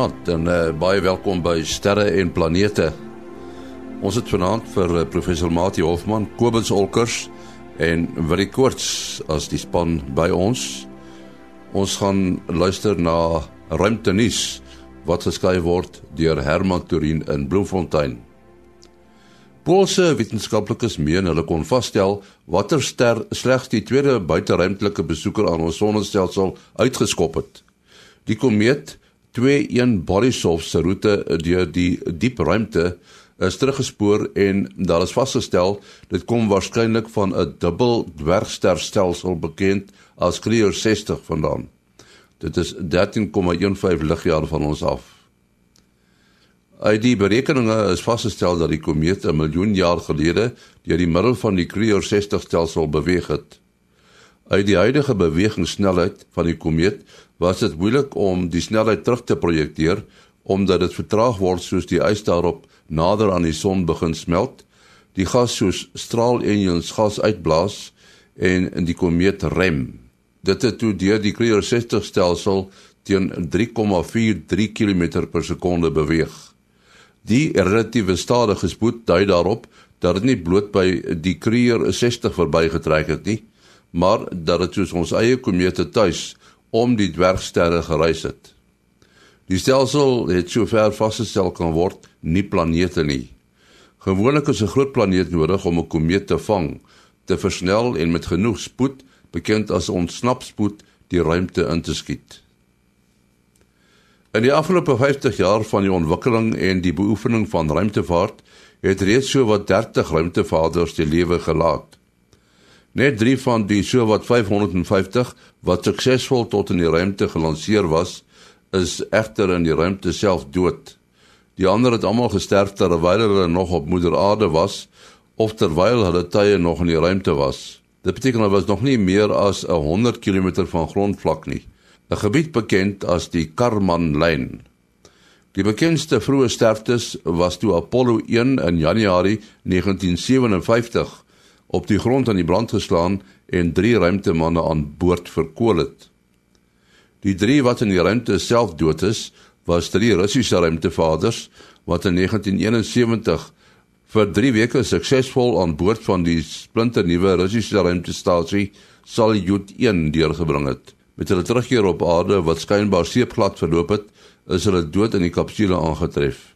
Goeienaand en uh, baie welkom by Sterre en Planete. Ons het vanaand vir uh, professor Mati Hofman, Kobus Olkers en Willie Koorts as die span by ons. Ons gaan luister na ruimtenuus wat geskryf word deur Herman Turin in Bloemfontein. Poolse wetenskaplikes meen hulle kon vasstel watter ster slegs die tweede buiteruimtelike besoeker aan ons sonnestelsel uitgeskop het. Die komeet 21 Borisov se roete deur die diep ruimte is teruggespoor en daar is vasgestel dit kom waarskynlik van 'n dubbel dwergsterstelsel bekend as Creer 60 vandaan. Dit is 13,15 ligjare van ons af. Uit die berekeninge is vasgestel dat die komeet 'n miljoen jaar gelede deur die middel van die Creer 60 stelsel beweeg het. Uit die huidige bewegingssnelheid van die komeet was dit moeilik om die snelheid terug te projekteer omdat dit vertraag word soos die ys daarop nader aan die son begin smelt. Die gas soos straal-engines gas uitblaas en in die komeet rem. Dit het toe deur die Creer 60 stelsel teen 3,43 km per sekonde beweeg. Die relatiewe stadige spoed dui daarop dat dit nie bloot by die Creer 60 verbygetrek het nie, maar dat dit soos ons eie komete tuis om die dwergsterre gereis het. Die stelsel het sover vasgestel kan word nie planete nie. Gewoonlik is 'n groot planeet nodig om 'n komeet te vang, te versnel en met genoeg spoed, bekend as ontsnapspoed, die ruimte in te skiet. In die afgelope 50 jaar van die ontwikkeling en die beoefening van ruimtevaart het reeds so wat 30 ruimtevaarders die lewe gelaat. Net 3 van die sowat 550 wat suksesvol tot in die ruimte gelanseer was, is egter in die ruimte self dood. Die ander het almal gesterf terwyl hulle nog op moeder aarde was of terwyl hulle tye nog in die ruimte was. Dit beteken hulle was nog nie meer as 'n 100 km van grondvlak nie, 'n gebied bekend as die Karman-lyn. Die bekendste vroeë sterftes was toe Apollo 1 in Januarie 1957 op die grond aan die brand geslaan en drie ruimtemanne aan boord verkoel het. Die drie wat in die ruimte self dood is, was drie Russiese ruimtevaarders wat in 1971 vir 3 weke suksesvol aan boord van die splinternuwe Russiese ruimtestasie Salyut 1 deurgebring het. Met hulle terugkeer op aarde wat skynbaar seepglad verloop het, is hulle dood in die kapsule aangetref.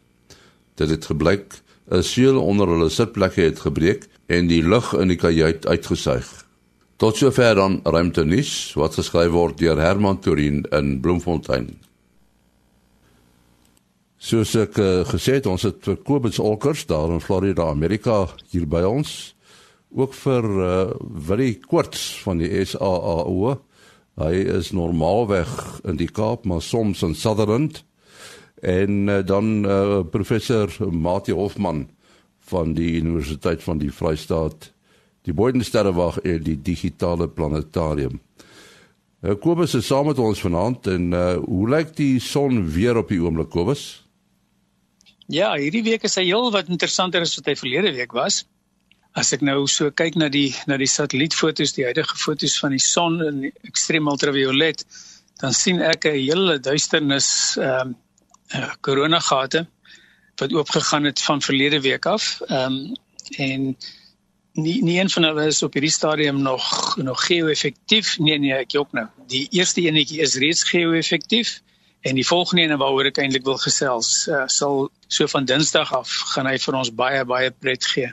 Dit het gebleik 'n seël onder hulle sitplekke het gebreek en die lug in die kajuit uitgesuig. Tot sover dan ruimtenis wat geskryf word deur Herman Turin in Bloemfontein. Soos ek uh, gesê het, ons het vir Kobus Olkers daar in Florida, Amerika hier by ons. Ook vir uh, Willie Koorts van die SAAO. Hy is normaalweg in die Kaap, maar soms in Sutherland. En uh, dan uh, professor Mati Hofman van die Universiteit van die Vrystaat, die Bodensterrewag en die digitale planetarium. Uh, Kobus is saam met ons vanaand en uh, hoe lyk die son weer op die oomblik Kobus? Ja, hierdie week is hy heel wat interessanter as wat hy verlede week was. As ek nou so kyk na die na die satellietfoto's, die huidige foto's van die son in ekstreem ultraviolet, dan sien ek 'n hele duisternis ehm um, uh, koronagate wat oopgegaan het van verlede week af. Ehm um, en nie nie een van hulle is op hierdie stadium nog nog geo-effektief. Nee nee, ek jok nou. Die eerste enetjie is reeds geo-effektief en die volgende een waaroor ek eintlik wil gesels, uh, sal so van Dinsdag af gaan hy vir ons baie baie pret gee.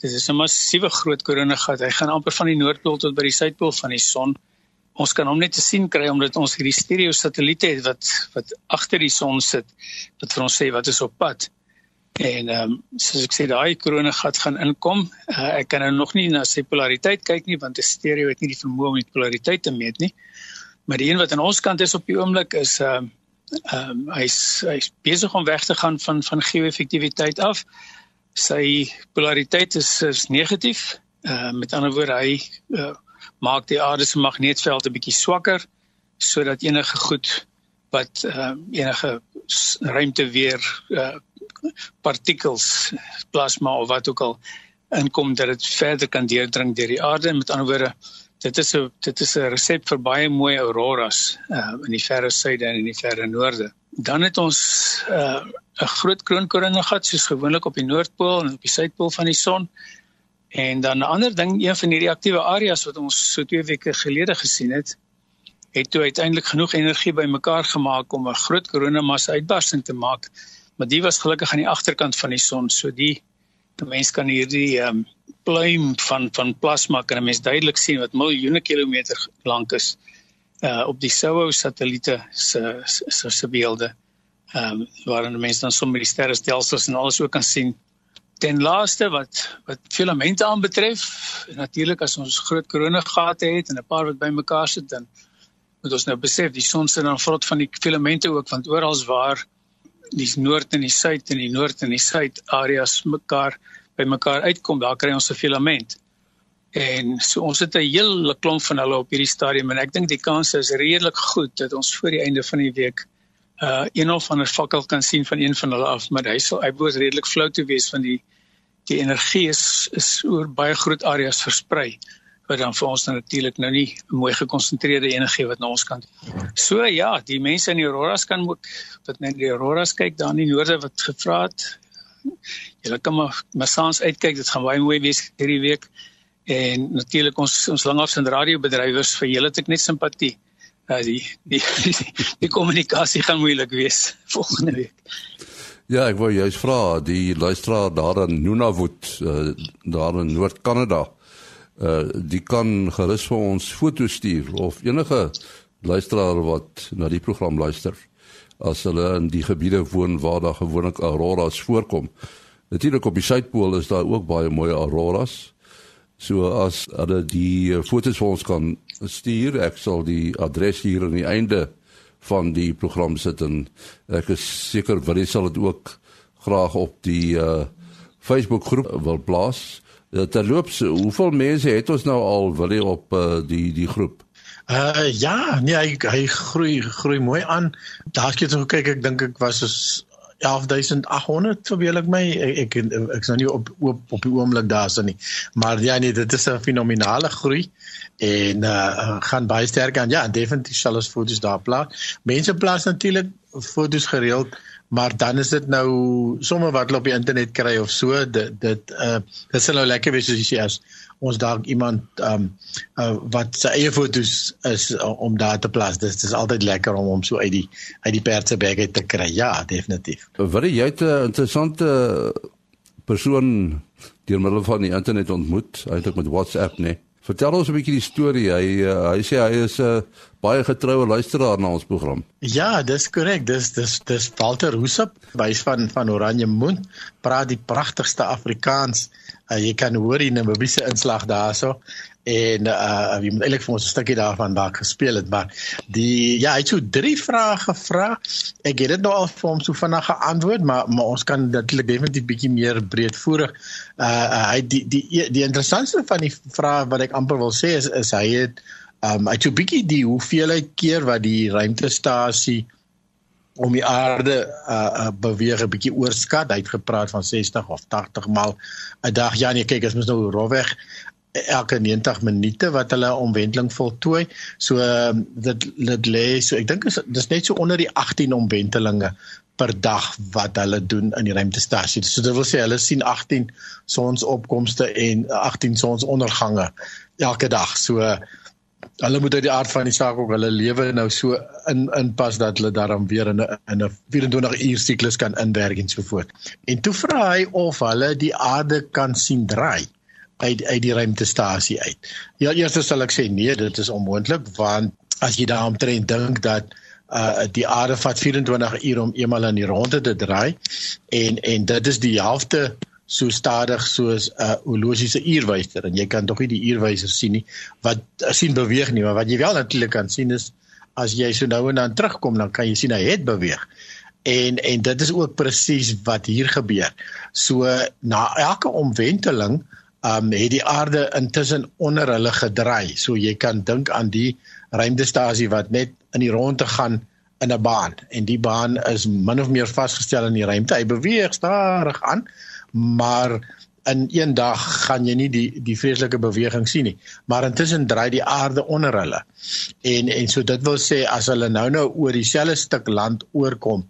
Dit is 'n massiewe groot koronagat. Hy gaan amper van die noordpool tot by die suidpool van die son. Ons kan hom net te sien kry omdat ons hierdie stereo satelliete het wat wat agter die son sit wat vir ons sê wat is op pad. En ehm um, soos ek sê daai koronagat gaan inkom. Uh, ek kan nou nog nie na sy polariteit kyk nie want 'n stereo het nie die vermoë om die polariteit te meet nie. Maar die een wat aan ons kant is op die oomblik is ehm uh, ehm um, hy's hy's besig om weg te gaan van van geo-effektiwiteit af. Sy polariteit is is negatief. Ehm uh, met ander woorde hy uh, maak die aarde se magneetveld 'n bietjie swakker sodat enige goed wat uh, enige ruimte weer uh, partikels plasma of wat ook al inkom dat dit verder kan deurdring deur die aarde met ander woorde dit is 'n dit is 'n resep vir baie mooi auroras uh, in die verre suide en in die verre noorde. Dan het ons uh, 'n uh, groot kroonkoringe gehad soos gewoonlik op die noordpool en op die suidpool van die son. En dan 'n ander ding, een van hierdie aktiewe areas wat ons so 2 weke gelede gesien het, het toe uiteindelik genoeg energie bymekaar gemaak om 'n groot koronamassa uitbarsting te maak. Maar die was gelukkig aan die agterkant van die son, so die die mens kan hierdie ehm um, pluim van van plasma kan 'n mens duidelik sien wat miljoene kilometer lank is uh op die SOHO satelliete se se se beelde. Ehm um, waarin mense dan sommer die sterrestelsels en alles ook kan sien. Ten laaste wat wat filamente aanbetref, natuurlik as ons groot koronagate het en 'n paar wat bymekaar sit dan moet ons nou besef die son sit dan vrot van die filamente ook want oral waar die noord en die suid en die noord en die suid areas mekaar bymekaar uitkom, daar kry ons 'n filament. En so ons het 'n hele klomp van hulle op hierdie stadium en ek dink die kans is redelik goed dat ons voor die einde van die week uh een of ander fakkel kan sien van een van hulle af, maar hy sal hy behoort redelik flou te wees van die die energie is is oor baie groot areas versprei wat dan vir ons natuurlik nou nie mooi gekonsentreerde energie wat na ons kant. So ja, die mense in die auroras kan ook wat net die auroras kyk daar in die noorde wat gevra het. Julle kan maar massaans uitkyk, dit gaan baie mooi wees hierdie week. En natuurlik ons ons langafstand radiobedrywers vir julle het ek net simpatie. Ja, die die die kommunikasie gaan moeilik wees volgende week. Ja, ek wou juist vra die luisteraar daar in Nunavut, uh, daar in Noord-Kanada. Uh die kan gerus vir ons foto's stuur of enige luisteraar wat na die program luister as hulle in die gebiede woon waar daar gewoonlik auroras voorkom. Natuurlik op die suidpool is daar ook baie mooi auroras. So as hulle die foto's vir ons kan stuur, ek sal die adres hier aan die einde van die program sit en ek is seker jy sal dit ook graag op die uh Facebook groep wil plaas. Ja, terloops, hoeveel mense het ons nou al wil jy op uh, die die groep? Uh ja, nee, hy hy groei groei mooi aan. Daar skiet so kyk ek dink ek was is 11800 verbeel ek my ek ek ek's nou nie op op op die oomblik daar so nie. Maar ja nee, dit is 'n fenominale groei en uh gaan baie sterk aan. Ja, definitief sal ons foto's daar plaas. Mense plaas natuurlik foto's gereeld maar dan is dit nou sommer wat hulle op die internet kry of so dit dit uh dit sal nou lekker wees as jy sê as ons dalk iemand um uh, wat sy eie fotos is uh, om daar te plaas. Dit is altyd lekker om hom so uit die uit die perde bag te kry. Ja definitief. Wat jy het 'n interessante persoon deur middel van die internet ontmoet. Eintlik met WhatsApp nee Vertel ons 'n bietjie die storie. Hy uh, hy sê hy is 'n uh, baie getroue luisteraar na ons program. Ja, dis korrek. Dis dis dis Walter Hoesop, wys van van Oranje Moon, praat die pragtigste Afrikaans. Uh, jy kan hoor die Namibiese inslag daarso en uh wie moet eintlik vir ons 'n stukkie daarvan dalk gespeel het maar die ja hy het so drie vrae gevra ek het dit nou al vir hom so vinnig geantwoord maar maar ons kan natuurlik definitief bietjie meer breedvoerig uh, hy die die die interessantste van die vrae wat ek amper wil sê is is hy het um hy het so bietjie die hoeveelheid keer wat die ruimtestasie om die aarde uh, beweeg 'n bietjie oorskat. Hy het gepraat van 60 of 80 maal 'n dag. Ja nee, kyk, as mens nou rofweg elke 90 minute wat hulle omwenteling voltooi. So ehm, dit dit lê so ek dink is dis net so onder die 18 omwentelinge per dag wat hulle doen in die ruimtestasie. So dit wil sê hulle sien 18 sonsopkomste en 18 sonsondergange elke dag. So hulle moet uit die aard van die saak ook hulle lewe nou so in inpas dat hulle daarom weer in 'n in 'n 24 uur siklus kan inwerk en so voort. En toe vra hy of hulle die aarde kan sien draai uit uit die ruimtestasie uit. Ja, eers sal ek sê nee, dit is onmoontlik want as jy daarom trend dink dat uh die aarde vat 24 ure om eenmal in die ronde te draai en en dit is die helfte so stadig soos 'n uh, horlogiese uurwyser en jy kan tog nie die uurwyser sien nie wat uh, sien beweeg nie maar wat jy wel natuurlik kan sien is as jy so nou en dan terugkom dan kan jy sien hy het beweeg en en dit is ook presies wat hier gebeur so na elke omwenteling um het die aarde intussen onder hulle gedraai. So jy kan dink aan die ruimtestasie wat net in die ronde gaan in 'n baan en die baan is min of meer vasgestel in die ruimte. Hy beweeg stadig aan, maar in een dag gaan jy nie die die vreeslike beweging sien nie. Maar intussen draai die aarde onder hulle. En en so dit wil sê as hulle nou nou oor dieselfde stuk land oorkom,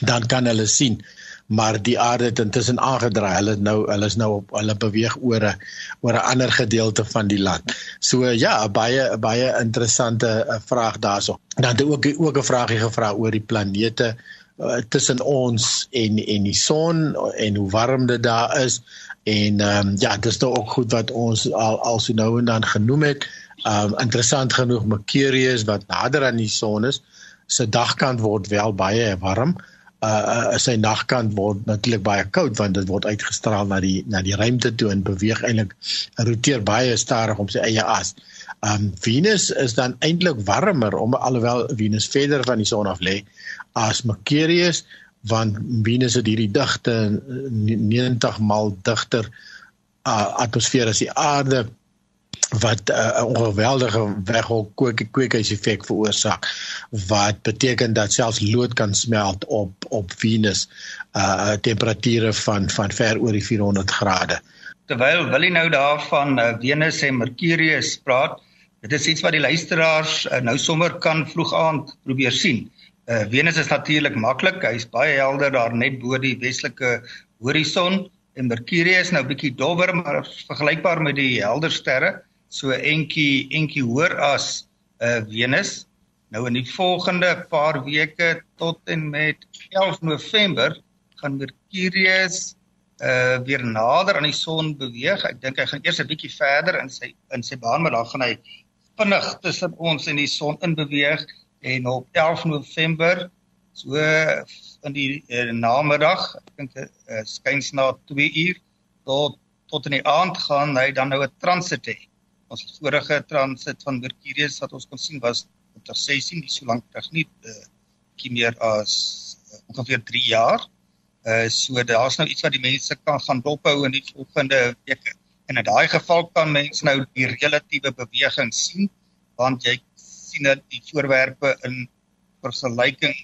dan kan hulle sien maar die aarde het intussen aangedraai. Hulle nou hulle is nou op hulle beweeg oor 'n oor 'n ander gedeelte van die land. So ja, baie baie interessante eh, vraag daarso. Dan het ook ook 'n vraagie gevra oor die planete uh, tussen ons en en die son en hoe warm dit daar is. En ehm um, ja, dis nou ook goed wat ons al al so nou en dan genoem het. Ehm um, interessant genoeg Mercurius wat nader aan die son is, se dagkant word wel baie warm uh, uh sy nagkant word natuurlik baie koud want dit word uitgestraal na die na die ruimte toe en beweeg eintlik roteer baie stadig om sy eie as. Um Venus is dan eintlik warmer om alhoewel Venus verder van die son af lê as Mercurius want Venus het hierdie digte 90 maal digter uh, atmosfeer as die aarde wat 'n uh, ongeweldige weghol kweekhuiseffek veroorsaak wat beteken dat selfs lood kan smelt op op Venus uh temperature van van ver oor die 400 grade. Terwyl wil jy nou daarvan uh, Venus en Mercurius praat, dit is iets wat die luisteraars uh, nou sommer kan vroeg aand probeer sien. Uh Venus is natuurlik maklik, hy's baie helder daar net bo die westelike horison en Mercurius nou bietjie dowwer maar vergelykbaar met die helder sterre so entjie entjie hoër as uh, Venus. Nou in die volgende paar weke tot en met 11 November gaan Mercurius uh weer nader aan die son beweeg. Ek dink hy gaan eers 'n bietjie verder in sy in sy baan, maar dan gaan hy vinnig tussen ons en die son in beweeg en op 11 November so in die uh, namiddag, ek dink uh, skuins na 2 uur tot tot in die aand gaan hy dan nou 'n transit hê ons vorige transit van Mercurius wat ons kon sien was ter 16 nie so lank terug nie uh, bietjie meer as uh, ongeveer 3 jaar. Uh so daar's nou iets wat die mense kan gaan dophou in die volgende weke. En in daai geval kan mense nou die relatiewe beweging sien want jy sien dat die voorwerpe in vergelyking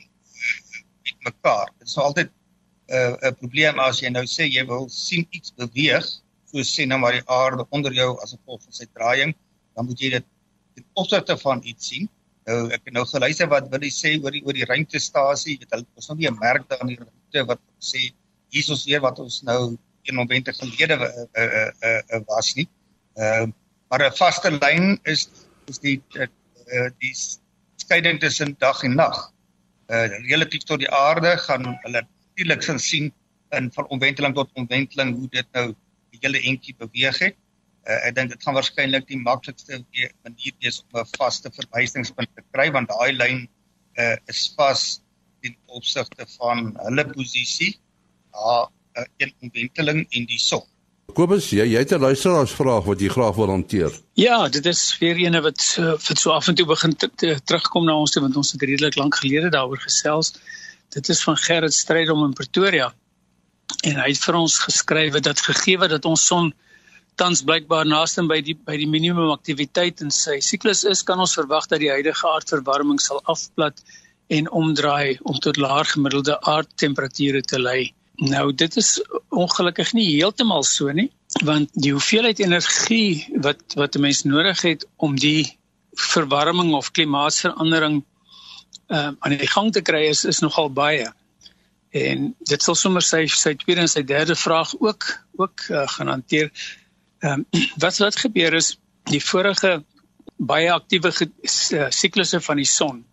met mekaar. Dit is nou altyd 'n uh, 'n probleem as jy nou sê jy wil sien iets beweeg so sê nou maar die aarde onder jou as gevolg van sy draaiing, dan moet jy dit ten opsigte van iets sien. Nou ek nou geluister wat wil hy sê oor die oor die ruimtestasie, weet hulle is nog nie 'n merk daar in die ruimte wat sê hier is ons weer wat ons nou een momente gelede uh, uh, uh, uh, was nie. Ehm uh, maar 'n vaste lyn is is die uh, die skeiding tussen dag en nag. Uh relatief tot die aarde gaan hulle natuurlik sien in van omwenteling tot omwenteling hoe dit nou hele entjie beweeg het. Uh, ek dink dit gaan waarskynlik die maklikste manier wees om 'n vaste verwysingspunt te kry want daai lyn uh, is vas in opsigte van hulle posisie daar uh, in omwenteling en die son. Kobus, jy jy het 'n luisteraarsvraag wat jy graag wil hanteer. Ja, dit is weer eene wat uh, wat so af en toe begin te, te, terugkom na ons toe want ons het redelik lank gelede daaroor gesels. Dit is van Gerrit Strydom in Pretoria en hy het vir ons geskryf dat gegee dat ons son tans blykbaar naaste by die by die minimum aktiwiteit in sy siklus is, kan ons verwag dat die huidige aardverwarming sal afplat en omdraai om tot laer gemiddelde aardtemperature te lei. Nou dit is ongelukkig nie heeltemal so nie, want die hoeveelheid energie wat wat 'n mens nodig het om die verwarming of klimaatsverandering uh, aan die gang te kry is is nogal baie. En dit sal sommer sy sy tweede en sy derde vraag ook ook uh, gaan hanteer. Ehm um, wat wat gebeur is die vorige baie aktiewe uh, siklusse van die son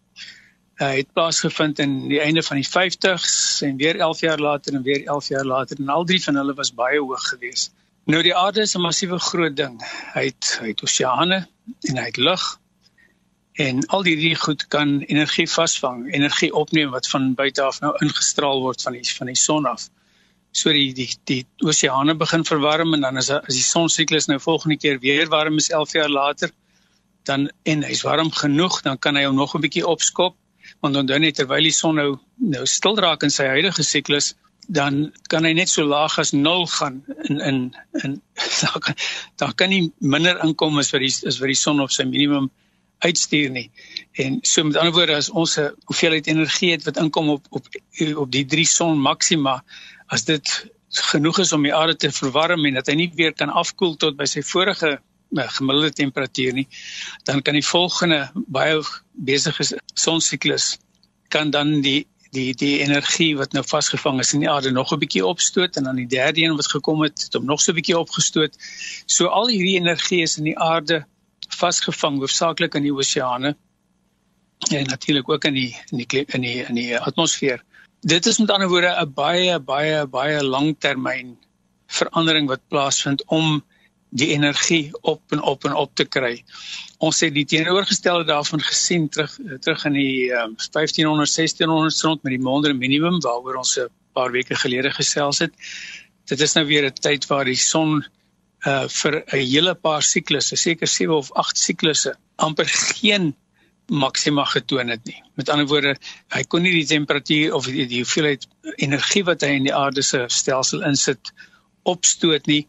uh, het plaasgevind in die einde van die 50s en weer 11 jaar later en weer 11 jaar later en al drie van hulle was baie hoog geweest. Nou die aarde is 'n massiewe groot ding. Hy het hy het oseane en hy het lug en al hierdie goed kan energie vasvang, energie opneem wat van buite af nou ingestraal word van die van die son af. So die die die oseane begin verwarm en dan as as die sonsiklus nou volgende keer weer warm is 11 jaar later, dan en hy's warm genoeg, dan kan hy hom nog 'n bietjie opskop want dan net terwyl die son nou nou stil raak in sy huidige siklus dan kan hy net so laag as 0 gaan in in in daar kan daar kan nie minder inkom as wat die as wat die son op sy minimum uitstuur nie. En so met ander woorde as ons 'n hoeveelheid energie het wat inkom op op op die drie son maksima as dit genoeg is om die aarde te verwarm en dat hy nie weer kan afkoel tot by sy vorige uh, gemiddelde temperatuur nie, dan kan die volgende baie besige sonsiklus kan dan die die die energie wat nou vasgevang is in die aarde nog 'n bietjie opstoot en dan die derde een wat gekom het, het hom nog so 'n bietjie opgestoot. So al hierdie energie is in die aarde vasgevang hoofsaaklik in die oseane en natuurlik ook in die in die in die in die atmosfeer. Dit is met ander woorde 'n baie baie baie langtermyn verandering wat plaasvind om die energie op en op en op te kry. Ons het die teenoorgestelde daarvan gesien terug terug in die um, 1500 1600 rond met die mondere minimum waaroor ons 'n paar weke gelede gesels het. Dit is nou weer 'n tyd waar die son uh vir 'n hele paar siklusse, seker 7 of 8 siklusse, amper geen maksima getoon het nie. Met ander woorde, hy kon nie die temperatuur of die, die hoeveelheid energie wat hy in die aarde se stelsel insit opstoot nie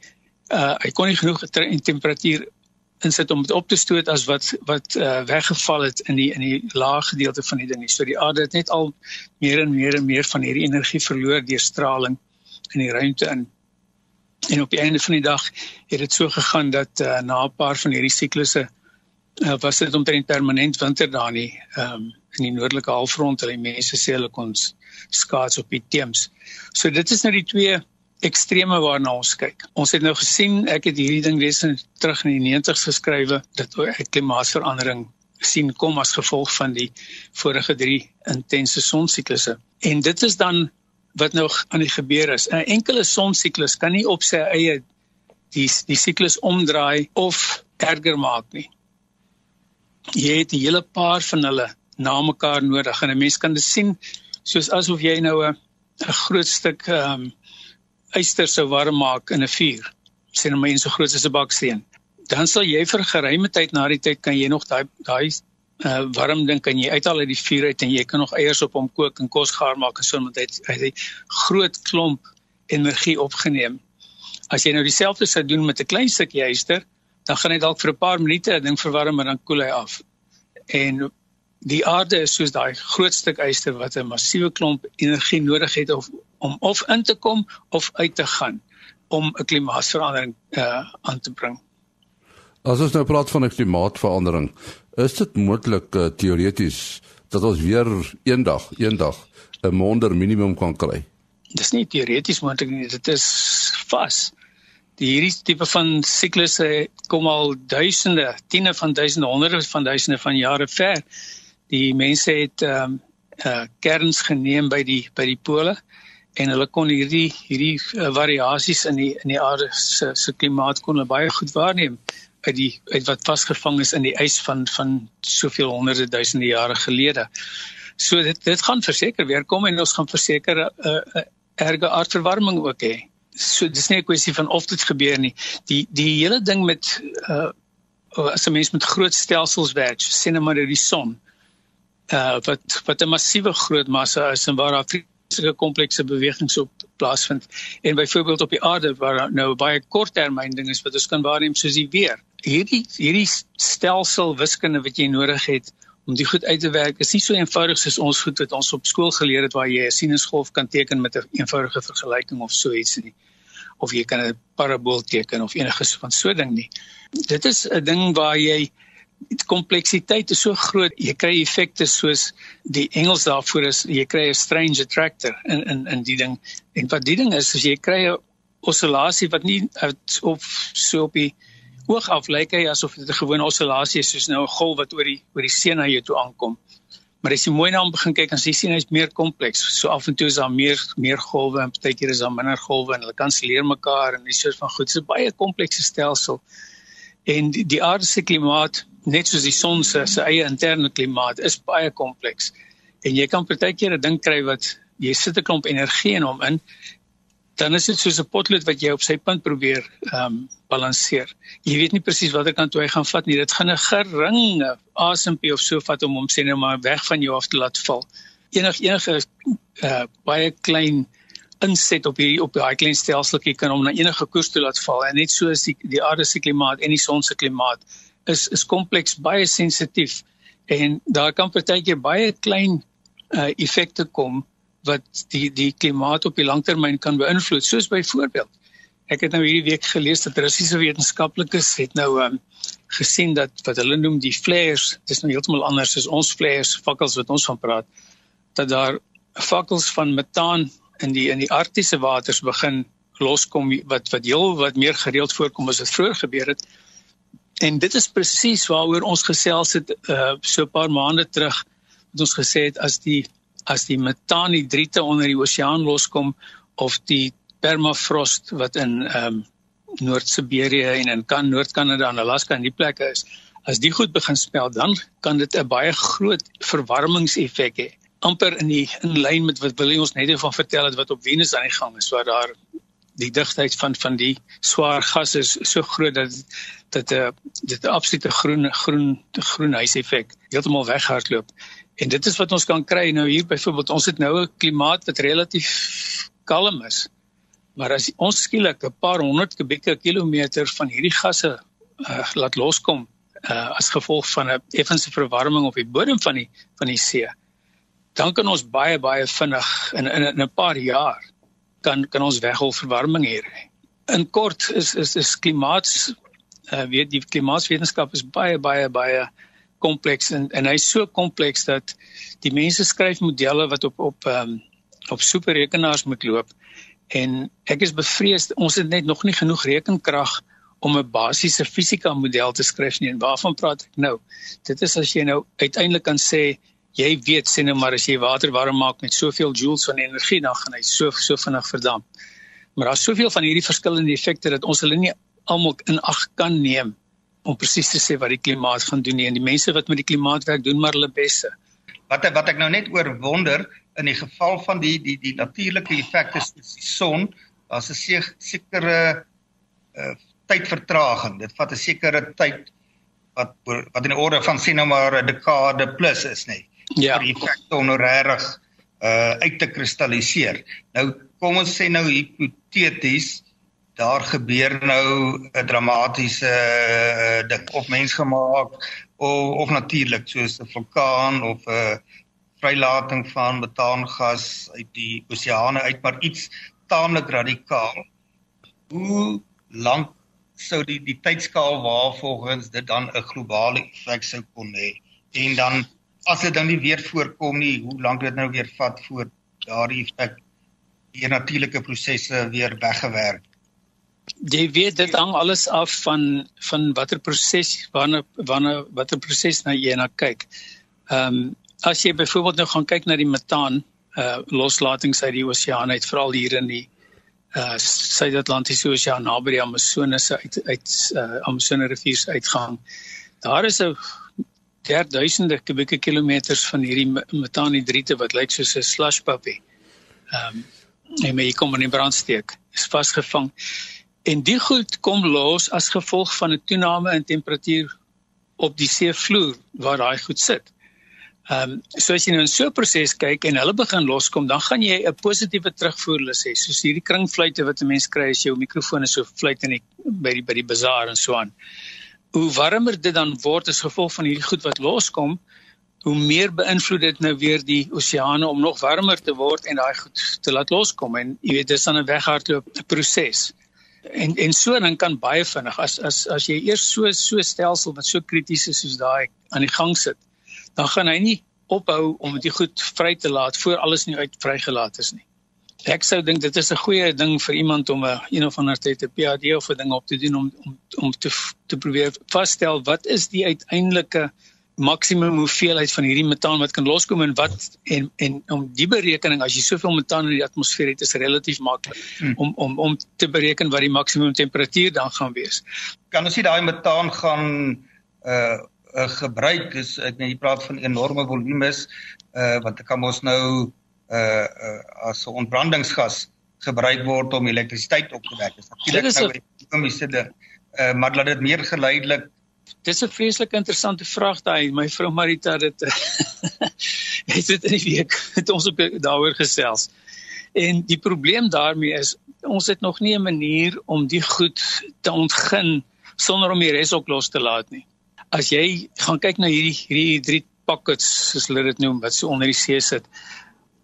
uh hy kon nie genoeg temperatuur insit om dit op te stoot as wat wat uh weggeval het in die in die lae gedeelte van die ding. So die aarde het net al meer en meer en meer van hierdie energie verloor deur straling in die ruimte in. En op die einde van die dag het dit so gegaan dat uh na 'n paar van hierdie siklusse uh, was dit omtrent permanent winter daar nie. Ehm um, in die noordelike halfrond, hulle mense sê hulle kon skaats op die teems. So dit is nou die twee ekstreme waarna ons kyk. Ons het nou gesien, ek het hierdie ding reeds terug in die 90's geskrywe dat klimaatsverandering sien kom as gevolg van die vorige 3 intense sonsiklusse. En dit is dan wat nou aan die gebeur is. 'n Enkele sonsiklus kan nie op sy eie die die siklus omdraai of erger maak nie. Jy het 'n hele paar van hulle na mekaar nodig en 'n mens kan dit sien soos asof jy nou 'n 'n groot stuk ehm um, yster sou warm maak in 'n vuur, sien nou mense so groot as 'n baksteen, dan sal jy vir geruime tyd na die tyd kan jy nog daai daai uh, warm ding kan jy uithaal uit die vuur uit en jy kan nog eiers op hom kook en kos gaar maak en so met hy hy groot klomp energie opgeneem. As jy nou dieselfde sou doen met 'n klein stukkie yster, dan gaan hy dalk vir 'n paar minute 'n ding verwarm en dan koel hy af. En die aarde is soos daai groot stuk yster wat 'n massiewe klomp energie nodig het of om of in te kom of uit te gaan om 'n klimaatsverandering uh, aan te bring. As ons nou praat van 'n klimaatsverandering, is dit moontlik uh, teoreties dat ons weer eendag, eendag 'n monder minimum kan kry? Dis nie teoreties moontlik nie, dit is vas. Die hierdie tipe van siklusse kom al duisende, tiene van duisende, honderde van duisende van jare ver. Die mense het ehm um, uh kerns geneem by die by die pole en hulle kon hierdie hierdie uh, variasies in die in die aarde se se klimaat kon baie goed waarneem uit die uit wat vasgevang is in die ys van van soveel honderde duisende jare gelede. So dit dit gaan verseker weer kom en ons gaan verseker 'n uh, uh, erge aardverwarming ook hê. So dis nie 'n kwessie van of dit gebeur nie. Die die hele ding met uh as 'n mens met groot stelsels werk, so sien nou maar die son. Uh wat wat 'n massiewe groot massa is en waar daar sulke komplekse bewegings op plaasvind en byvoorbeeld op die aarde waar nou baie korttermyn ding is wat ons kan waarneem soos die weer. Hierdie hierdie stelsel wiskunde wat jy nodig het om dit goed uit te werk is nie so eenvoudig soos ons goed wat ons op skool geleer het waar jy 'n sinusgolf kan teken met 'n eenvoudige vergelyking of so iets nie of jy kan 'n parabool teken of enigiets van so ding nie. Dit is 'n ding waar jy die kompleksiteit is so groot jy kry effekte soos die Engels daarvoor is jy kry 'n strange attractor in in in die ding en wat die ding is as jy kry 'n oscillasie wat nie of so op die oog af lyk hy asof dit 'n gewone oscillasie is soos nou 'n golf wat oor die oor die see na jou toe aankom. Maar as jy mooi na hom begin kyk dan sien jy hy's meer kompleks. So af en toe is daar meer meer golwe en partykeer is daar minder golwe en hulle kanselleer mekaar en dis soort van goed. So baie komplekse stelsel. En die, die aarde se klimaat net soos die son se se eie interne klimaat is baie kompleks. En jy kan partykeer 'n ding kry wat jy sit 'n klomp energie in hom in, dan is dit soos 'n potlood wat jy op sy punt probeer ehm um, balanseer. Jy weet nie presies watter kant toe hy gaan vat nie. Dit gaan 'n geringe asempie of so vat om hom sê nou maar weg van jou af te laat val. Enig enige uh, baie klein inset op hierdie op daai klein stelseltjie kan hom na enige koers toe laat val en net soos die die aarde se klimaat en die son se klimaat is is kompleks baie sensitief en daar kan partykeer baie klein uh effekte kom wat die die klimaat op die langtermyn kan beïnvloed. Soos byvoorbeeld ek het nou hierdie week gelees dat Russiese wetenskaplikes het nou um, gesien dat wat hulle noem die flares dis nou heeltemal anders as ons flares fakkels wat ons van praat dat daar fakkels van metaan in die in die arktiese waters begin loskom wat wat heel wat meer gereeld voorkom as dit vroeër gebeur het. En dit is presies waaroor ons gesels het uh, so 'n paar maande terug wat ons gesê het as die as die metaanhidriete onder die oseaan loskom of die permafrost wat in ehm um, Noord-Siberië en in kan Noord-Kanada en Alaska en die plekke is, as die goed begin spel, dan kan dit 'n baie groot verwarmingseffek hê. amper in die in lyn met wat Willie ons net van vertel het wat op Venus aan die gang is waar daar die digtheid van van die swaar gas is so groot dat dat 'n uh, dit 'n absolute groen groen groen huiseffek heeltemal weghardloop. En dit is wat ons kan kry nou hier byvoorbeeld ons het nou 'n klimaat wat relatief kalm is. Maar as ons skielik 'n paar honderd kubieke kilometer van hierdie gasse uh, laat loskom uh, as gevolg van 'n effense verwarming op die bodem van die van die see, dan kan ons baie baie vinnig in in, in 'n paar jaar kan kan ons weghol verwarming hier. In kort is is is klimaats uh, weet die klimaatswetenskap is baie baie baie kompleks en en hy's so kompleks dat die mense skryf modelle wat op op ehm um, op superrekenaars moet loop en ek is bevrees ons het net nog nie genoeg rekenkrag om 'n basiese fisika model te skryf nie. En waarvan praat ek nou? Dit is as jy nou uiteindelik kan sê jy weet sê nou maar as jy water warm maak met soveel joules van energie dan gaan hy so so vinnig verdamp. Maar daar's soveel van hierdie verskillende effekte dat ons hulle nie almal in ag kan neem om presies te sê wat die klimaat gaan doen nie en die mense wat met die klimaat werk doen maar hulle beste. Wat wat ek nou net oor wonder in die geval van die die die natuurlike effekte soos die son, daar's 'n sekere uh tydvertraging. Dit vat 'n sekere tyd wat wat in die orde van sien nou maar 'n dekade plus is nê. Ja. Die effekte om nou reg uh uit te kristalliseer. Nou kom ons sê nou hipoteties daar gebeur nou 'n dramatiese uh, ding of mensgemaak of of natuurlik soos 'n vulkaan of 'n uh, vrylating van metaangas uit die oseane uit maar iets taamlik radikaal. Hoe lank sou die die tydskaal waarvolgens dit dan 'n globale effek sou kon hê? En dan as dit dan nie weer voorkom nie, hoe lank dit nou weer vat voor daardie effek die natuurlike prosesse weer weggewerk jy weet dit hang alles af van van watter proses wanneer wanneer watter proses na jy na kyk. Ehm um, as jy byvoorbeeld nou gaan kyk na die metaan uh loslatings uit die oseaan uit veral hier in die uh Suid-Atlantiese Oseaan naby die Amazonese uit uit uh Amazone rivier se uitgang. Daar is 'n derduisende kubieke kilometers van hierdie metaanhidriete wat lyk soos 'n slush puppy. Ehm um, en my kom in die brandsteek is vasgevang. En die goed kom los as gevolg van 'n toename in temperatuur op die seevloer waar daai goed sit. Ehm um, so as jy nou in so 'n proses kyk en hulle begin loskom, dan gaan jy 'n positiewe terugvoerlus hê, soos hierdie kringfluitte wat 'n mens kry as jou mikrofoon is so fluit in die by die by die bazaar en so aan. Hoe warmer dit dan word as gevolg van hierdie goed wat loskom, hoe meer beïnvloed dit nou weer die oseane om nog warmer te word en daai goed te laat loskom en jy weet dis dan 'n weghardloop proses en en so dan kan baie vinnig as as as jy eers so so stelsel wat so krities is soos daai aan die gang sit dan gaan hy nie ophou om dit goed vry te laat voor alles nie uit vrygelaat is nie. Ek sou dink dit is 'n goeie ding vir iemand om 'n een of ander tyd 'n PhD of 'n ding op te doen om om om te te probeer vasstel wat is die uiteindelike maksimum hoeveelheid van hierdie metaan wat kan loskom en wat en en om die berekening as jy soveel metaan in die atmosfeer het is relatief maklik hmm. om om om te bereken wat die maksimum temperatuur dan gaan wees. Kan ons nie daai metaan gaan uh, uh gebruik is ek net jy praat van enorme volumes uh wat kan ons nou uh, uh as 'n ontbrandingsgas gebruik word om elektrisiteit op te wek. Dit is natuurlik nou 'n ekonomiese ding. Uh maar laat dit meer geleidelik Dis 'n vreeslik interessante vraag daai. My vrou Marita dit het dit in die week het ons ook daaroor gesels. En die probleem daarmee is ons het nog nie 'n manier om die goed te ontgin sonder om die res ook los te laat nie. As jy gaan kyk na hierdie hierdie drie pockets soos hulle dit noem wat so onder die see sit.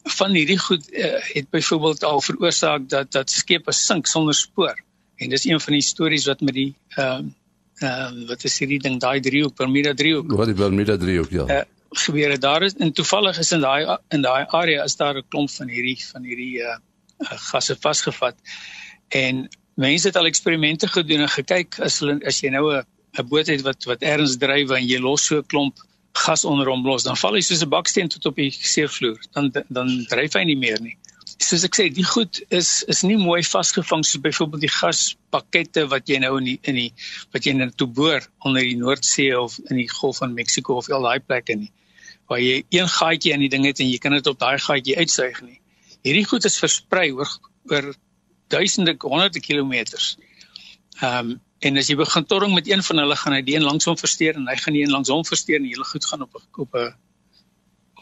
van hierdie goed uh, het byvoorbeeld al veroorsaak dat dat skepe sink sonder spoor. En dis een van die stories wat met die ehm uh, ehm uh, wat is hierdie ding daai driehoek Bermuda driehoek. Wat die Bermuda driehoek ja. Uh, gebeur het. Daar is en toevallig is in daai in daai area is daar 'n klomp van hierdie van hierdie uh, uh gasse vasgevat. En mense het al eksperimente gedoen en gekyk as hulle as jy nou 'n 'n boot het wat wat ergens dryf en jy los so 'n klomp gas onder hom los, dan val hy soos 'n baksteen tot op die seevloer. Dan dan dryf hy nie meer nie. Soos ek sê, die goed is is nie mooi vasgevang soos byvoorbeeld die gaspakkette wat jy nou in die in die wat jy nou toe boor onder die Noordsee of in die Golf van Mexiko of al daai plekke nie. Waar jy een gaatjie in die ding het en jy kan dit op daai gaatjie uitsuig nie. Hierdie goed is versprei oor oor duisende honderde kilometers. Ehm um, en as jy begin torring met een van hulle gaan hy die een langs hom versteur en hy gaan die een langs hom versteur en hele goed gaan op op 'n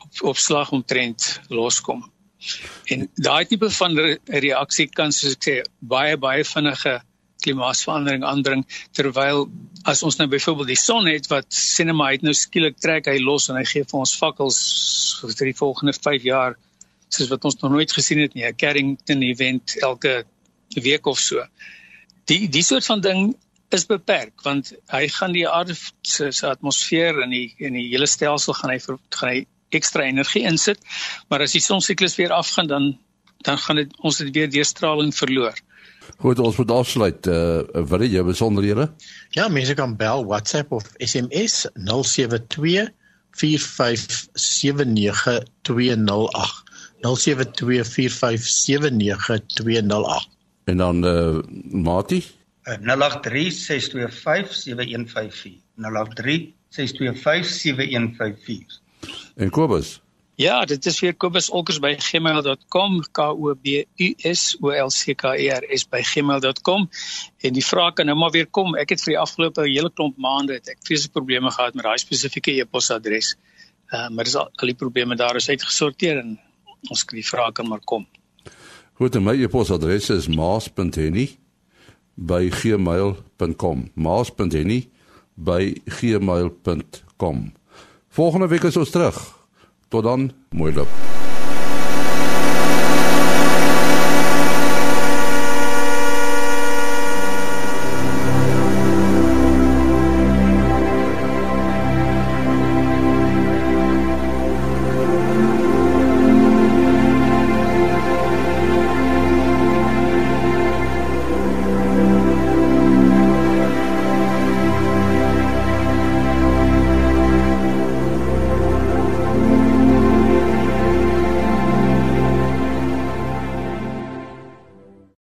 op, op slag omtrent loskom. En daai tipe van re reaksie kan soos ek sê baie baie vinnige klimaatsverandering aandring terwyl as ons nou byvoorbeeld die son het wat sinema het nou skielik trek hy los en hy gee vir ons vakkels vir die volgende 5 jaar soos wat ons nog nooit gesien het nie 'n Carrington event elke week of so. Die die soort van ding is beperk want hy gaan die aarde se atmosfeer en die en die hele stelsel gaan hy vir, gaan hy ekstra energie insit. Maar as die sonsiklus weer afgaan dan dan gaan dit ons dit weer deurstraling verloor. Goed, ons moet afsluit. Uh wil jy besonderhede? Ja, mense kan bel, WhatsApp of SMS 072 4579208. 072 4579208. En dan eh uh, Mati 0836257154 En Kobus Ja, dit is weer kobusolkers@gmail.com k o b u s o l c k e r s @gmail.com en die vraag kan nou maar weer kom. Ek het vir die afgelope hele klomp maande het ek vreeslike probleme gehad met daai spesifieke e-posadres. Uh, maar dis al, al die probleme daar is uitgesorteer en ons kan die vraag kan maar kom. Goed, my e-posadres is maas.henny by Volgende week is ons terug. Tot dan, mooi loop.